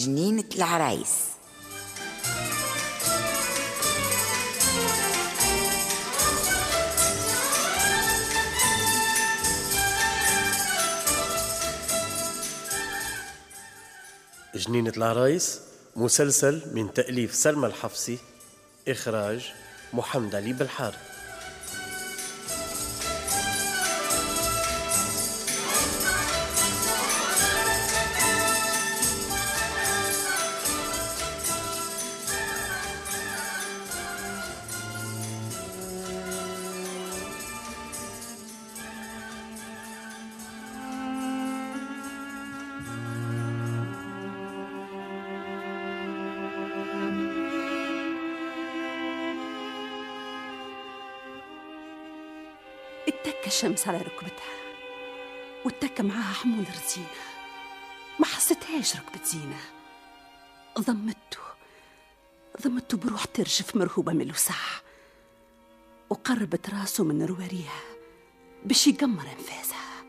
جنينة العرايس. جنينة العرايس مسلسل من تأليف سلمى الحفصي إخراج محمد علي بالحار الشمس على ركبتها واتكى معاها حمول رزينة. ما حسيتهاش ركبة زينة. ضمته ضمته بروح ترجف مرهوبة من الوسع وقربت راسه من رواريها باش يقمر أنفاسها.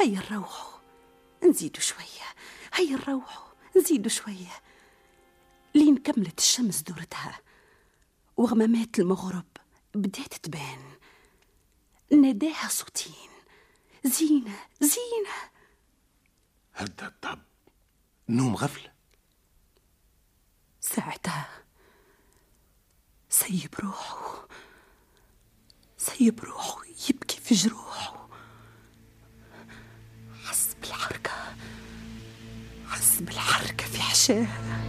هيا نروحوا نزيدوا شوية. هيا نروحوا نزيدوا شوية. لين كملت الشمس دورتها وغمامات المغرب بدات تبان. ناداها صوتين. زينة زينة. هدى الطب. نوم غفلة. ساعتها سيب روحه. سيب روحه يبكي في جروحه. حس بالحركة. حس بالحركة في حشاه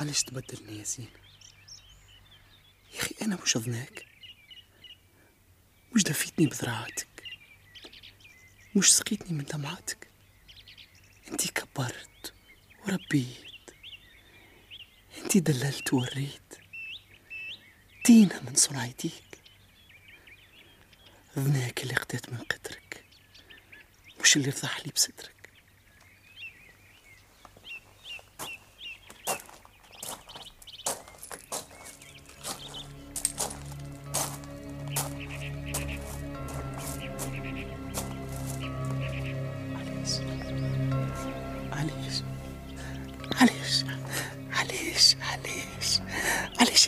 علاش تبدلني يا زين يا أخي أنا مش أظنك مش دفيتني بذراعاتك مش سقيتني من دمعاتك انتي كبرت وربيت. انتي دللت ووريت دينا من صنع يديك. ذناك اللي خديت من قدرك. مش اللي رضح لي بصدرك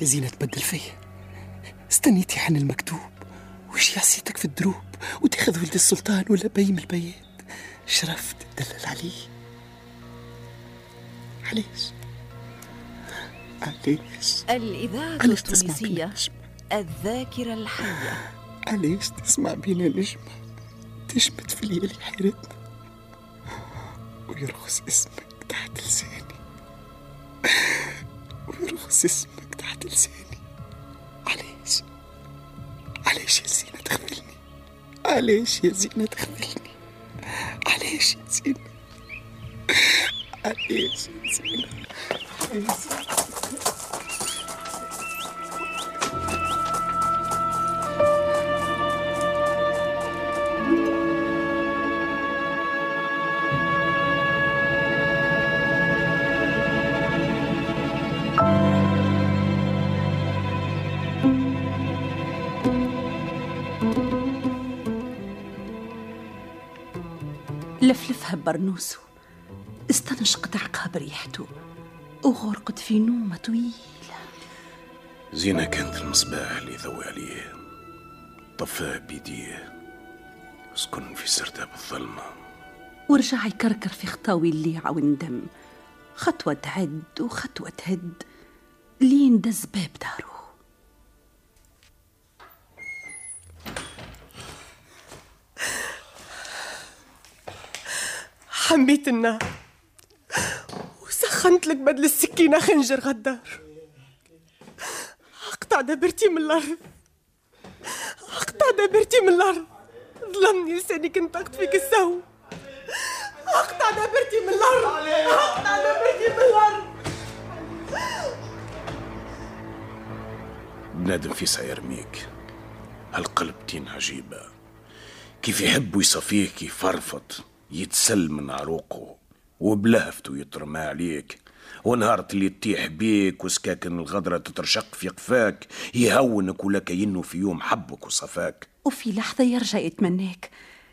يا زينة تبدل فيا استنيتي حن المكتوب. وش عصيتك في الدروب؟ وتاخذ ولد السلطان ولا بي من البيات شرفت تدلل عليه علاش؟ علاش؟ الإذاعة التونسية الذاكرة الحية. علاش تسمع بينا نجمة؟ تشمت في ليالي حيرتنا ويرخص اسمك تحت لساني. ويرخص اسمك تحت لساني. علاش علاش يا زينة تخذلني علاش يا زينة تخذلني علاش يا زينة؟ علاش يا زينة؟ علاش يا زينة؟ لفلفها برنوسه استنشقت عقاب ريحته. وغرقت في نومة طويلة. زينة كانت المصباح اللي ضوي عليه طفاه بيديه وسكن في سرداب الظلمة. ورجع يكركر في خطاوي الليعة والندم خطوة تعد وخطوة تهد. لين دز باب دارو. حميت النار. وسخنت لك بدل السكينة خنجر غدار. أقطع دبرتي من الأرض. أقطع دبرتي من الأرض. ظلمني لساني كنت فيك السهو. أقطع دبرتي من الأرض. أقطع دبرتي من الأرض. بنادم في سيرميك هالقلب تين عجيبة. كيف يحب ويصفيك يفرفط يتسل من عروقه وبلهفته يترمى عليك. ونهار اللي تطيح بيك وسكاكن الغدرة تترشق في قفاك يهونك ولا كأنه في يوم حبك وصفاك. وفي لحظة يرجع يتمناك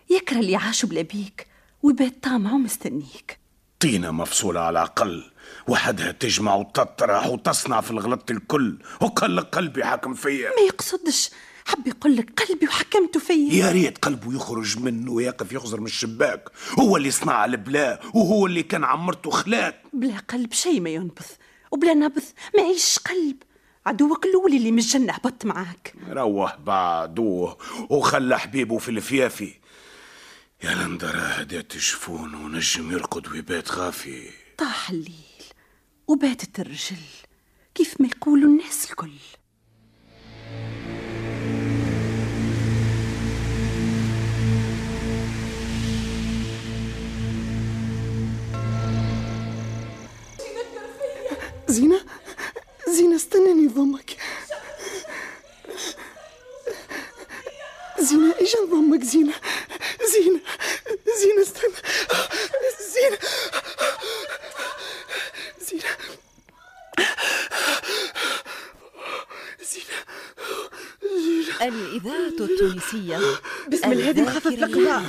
يكره اللي عاش بلا بيك ويبات طامع ومستنيك طينة مفصولة على الأقل وحدها تجمع وتطرح وتصنع في الغلط الكل وقل قلبي حاكم فيا. ما يقصدش. حب يقول لك قلبي وحكمته فيا. يا ريت قلبه يخرج منه ويقف يخزر من الشباك. هو اللي صنع البلاء وهو اللي كان عمرته خلاك بلا قلب شيء ما ينبض وبلا نبض ما يعيش قلب. عدوك الأول اللي من الجنة هبط معاك. روح بعدوه وخلى حبيبه في الفيافي. يا لندرة هدات جفون ونجم يرقد ويبات غافي. طاح الليل وباتت الرجل. كيف ما يقولوا الناس الكل. التونسية. بسم الهادي مخفف الأقباع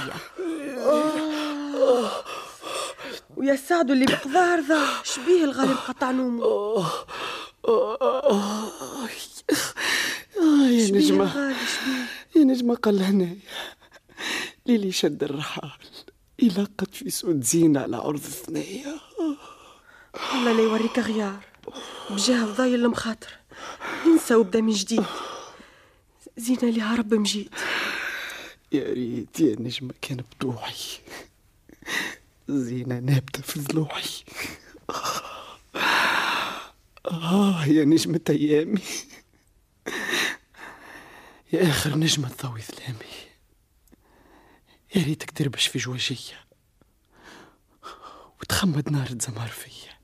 ويا سعد اللي بقضاه رضا شبيه الغالي قطع نومه؟ يا نجمة. يا نجمة قال هنايا ليلي شد الرحال. يلقت في سود زينة على عرض الثنية الله لا يوريك غيار. بجاه ضايل المخاطر. ينسى وبدا من جديد. زينة اللي هرب مجيد. يا ريت يا نجمة كان بطوعي زينة نابتة في ضلوعي آه يا نجمة أيامي. يا آخر نجمة تضوي ظلامي. يا ريتك تربش في جواجية. وتخمد نار زمار فيا.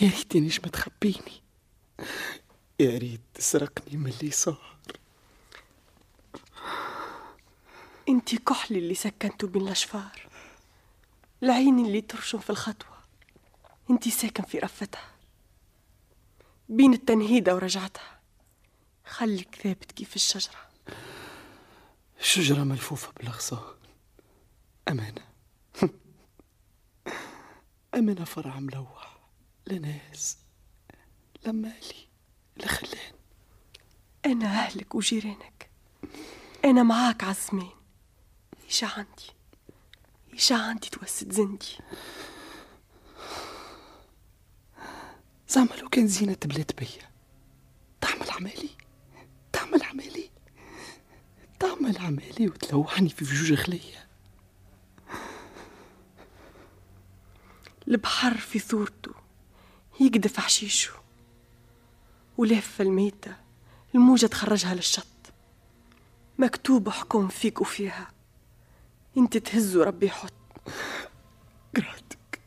يا ريت يا نجمة تخبيني. يا ريت تسرقني من اللي صار. انتي كحلي اللي سكنتوا بين الأشفار. العين اللي ترشم في الخطوة. انتي ساكن في رفتها. بين التنهيدة ورجعتها خليك ثابت كيف الشجرة. الشجرة ملفوفة بالأغصان أمانة. أمانة فرع ملوح لناس لمالي. لخلان أنا أهلك وجيرانك. أنا معاك عالزمان إيش عندي. إيش عندي توسد زندي. زعما لو كان زينة تبلات بيا. تعمل عمالي. تعمل عمالي. تعمل عمالي وتلوحني في فجوج خلية. البحر في ثورته. يقدف حشيشه. ولافة الميتة الموجة تخرجها للشط. مكتوب حكم فيك وفيها. انت تهز وربي يحط. قرعتك.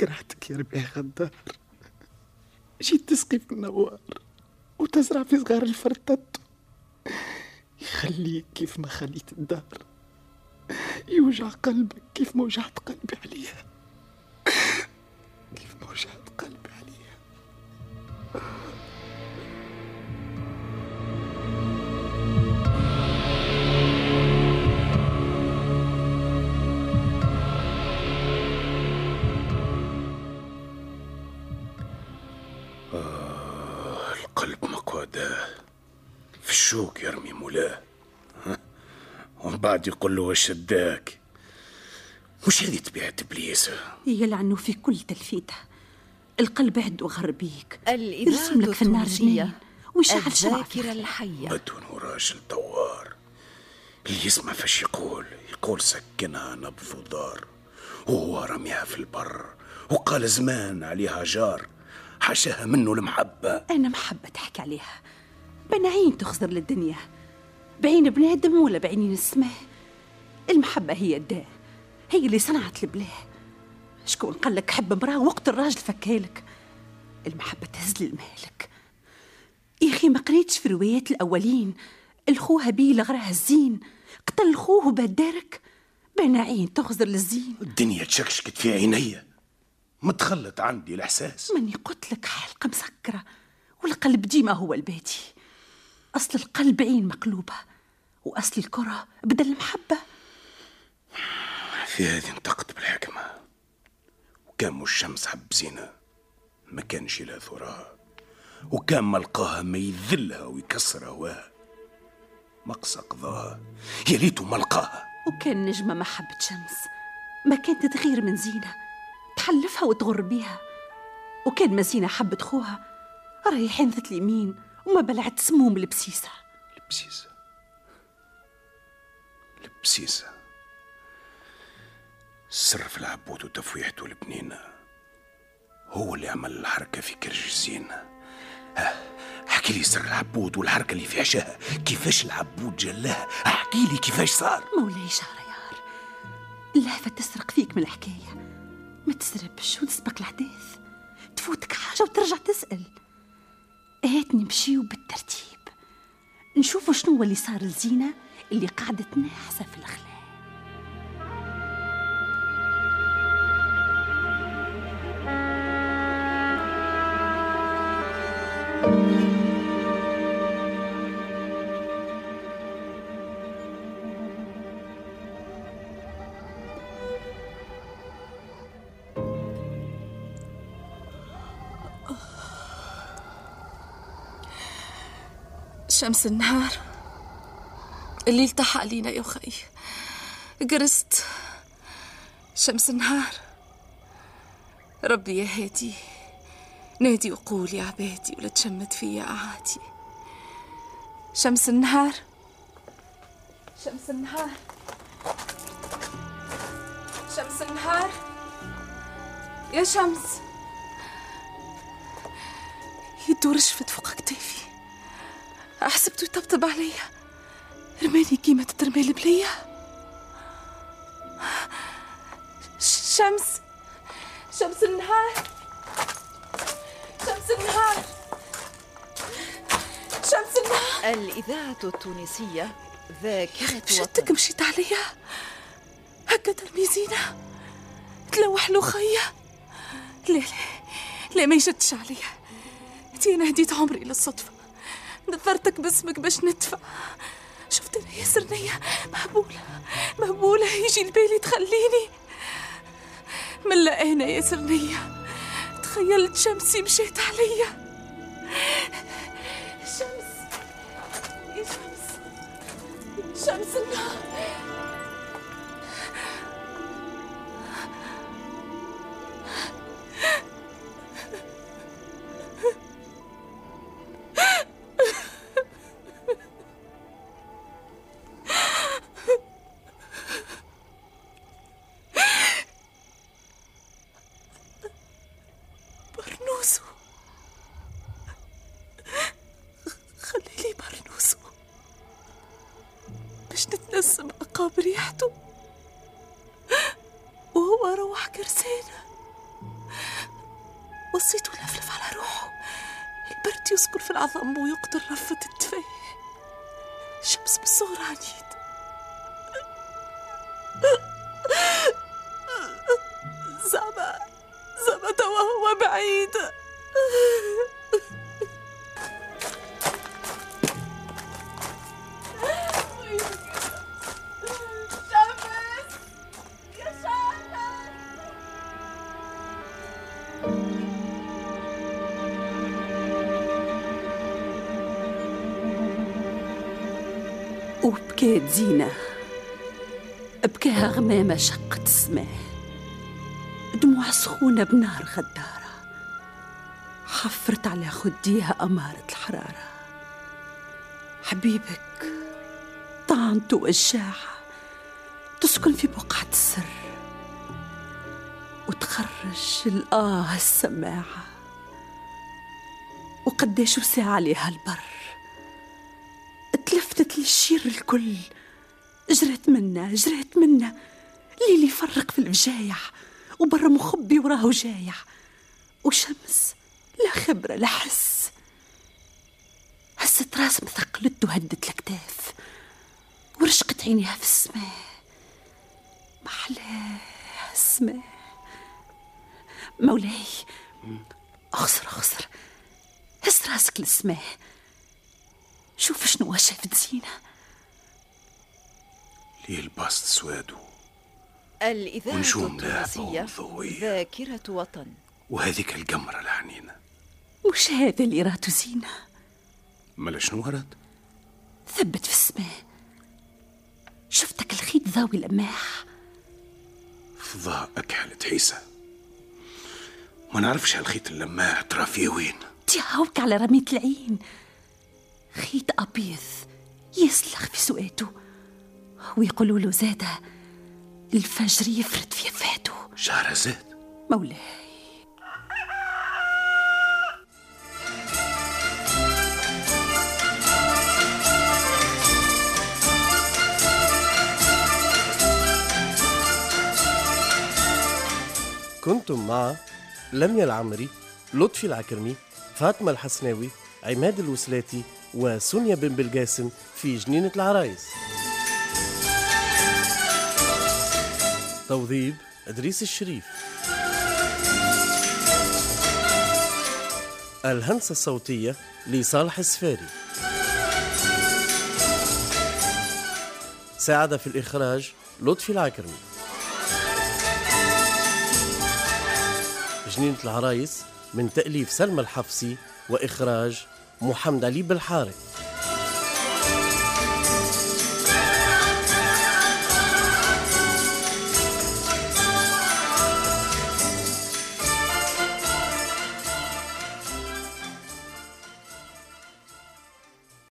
قرعتك يا ربيع غدار. جيت تسقي في النوار وتزرع في صغار الفرتات يخليك كيف ما خليت الدار. يوجع قلبك كيف ما وجعت قلبي عليها. ها؟ ومن بعد يقول له وش شداك مش هذه طبيعة إبليس يلعنوا في كل تلفيته القلب عنده غربيك يرسم لك في النار جنين. ويشعل الذاكرة الحية. بدون راجل دوار اللي يسمع فاش يقول؟ يقول سكنها نبض ودار. وهو رميها في البر. وقال زمان عليها جار. حاشاها منه المحبة. أنا محبة تحكي عليها. بنعين تخزر للدنيا. بعين بنادم ولا بعينين السماء المحبة هي الداء هي اللي صنعت البلاه شكون قال لك حب امرأة وقت الراجل فكالك المحبة تهز المالك يا أخي ما قريتش في روايات الأولين الخو هابيل غراه الزين. قتل خوه وباد دارك بنعين تخزر للزين. الدنيا تشكشكت في عيني متخلط عندي الإحساس. ماني قلت لك حلقة مسكرة والقلب ديما هو البادي. أصل القلب عين مقلوبة. وأصل الكرة بدل المحبة. في هذه انتقد بالحكمة. وكان مش شمس حب زينة ما كانش لها ثراها وكان ما لقاها ما يذلها ويكسر هواها. مقصى قضاها. يا ريتو ما لقاها. وكان نجمة ما حبت شمس. ما كانت تغير من زينة. تحلفها وتغر بيها. وكان ما زينة حبت خوها. رايحين ذات اليمين وما بلعت سموم البسيسة. البسيسة. البسيسة سر في العبود وتفويحته البنينة هو اللي عمل الحركة في كرج الزينة احكي لي سر العبود والحركة اللي في عشاها كيفاش العبود جلاها؟ احكي لي كيفاش صار. مولاي شهريار اللهفة تسرق فيك من الحكاية. ما تسربش وتسبق الأحداث تفوتك حاجة وترجع تسأل. هات نمشيو بالترتيب نشوفوا شنو اللي صار لزينة. اللي قعدت ناحسة في الأخلاق. شمس النهار. اللي التحق علينا يا خي قرست شمس النهار. ربي يا هادي نادي وقول يا عبادي ولا تشمت فيا أعادي شمس النهار. شمس النهار. شمس النهار. يا شمس. يدور شفت فوق كتافي حسبته يطبطب عليا. رماني كيما تترمي البلية شمس شمس النهار شمس النهار شمس النهار. الإذاعة التونسية ذاكرة شتك مشيت عليا؟ هكا تلميذينا تلوح له خيا لا لا لا ما يشدش عليا؟ انتي أنا هديت عمري للصدفة نثرتك باسمك باش ندفع أنا يا سرنية. مهبولة مهبولة يجي البالي تخليني من لا أنا يا سرنية؟ تخيلت شمسي مشيت عليا. ريحته وهو روح كرسانة وصيته لفلف على روحه. البرد يسكن في العظم ويقتل رفة الدفاع شمس بالصغر عنيد. زعما توا هو بعيد. وبكات زينة بكاها غمامة شقت السماء دموع سخونة بنار غدارة. حفرت على خديها أمارة الحرارة. حبيبك طعنت وجاعة تسكن في بقعة السر. وتخرج الآه السماعة وقديش وسع عليها البر. تلفتت للشير الكل. جريت منا جريت منا ليلي فرق في الفجايع وبرا مخبي وراه جايع وشمس لا خبرة لا حس. هزت راس مثقلت وهدت الكتاف. ورشقت عينيها في السماء. محلاها السماء. مولاي أخسر أخسر. هز راسك للسماء. شوف شنو شافت زينة ليه الباست سوادو؟ الإذاعة التونسية. ذاكرة وطن. وهذيك القمرة الحنينة مش هذا اللي راتو زينة مالا شنو ورد؟ ثبت في السماء. شفتك الخيط ذاوي الأماح. فضاء أكحل تحيسة. ما نعرفش هالخيط اللماع ترى فيه وين. تيهاوك على رمية العين. خيط أبيض يسلخ في سؤاته ويقولوا له زادة الفجر يفرد في فاته شهرزاد مولاي. كنتم مع لميا العمري لطفي العكرمي فاطمة الحسناوي عماد الوسلاتي وسونيا بن بلقاسم في جنينة العرايس. توظيب إدريس الشريف. الهندسة الصوتية لصالح السفاري. ساعد في الإخراج لطفي العكرمي. جنينة العرايس من تأليف سلمى الحفصي وإخراج محمد علي بالحارث.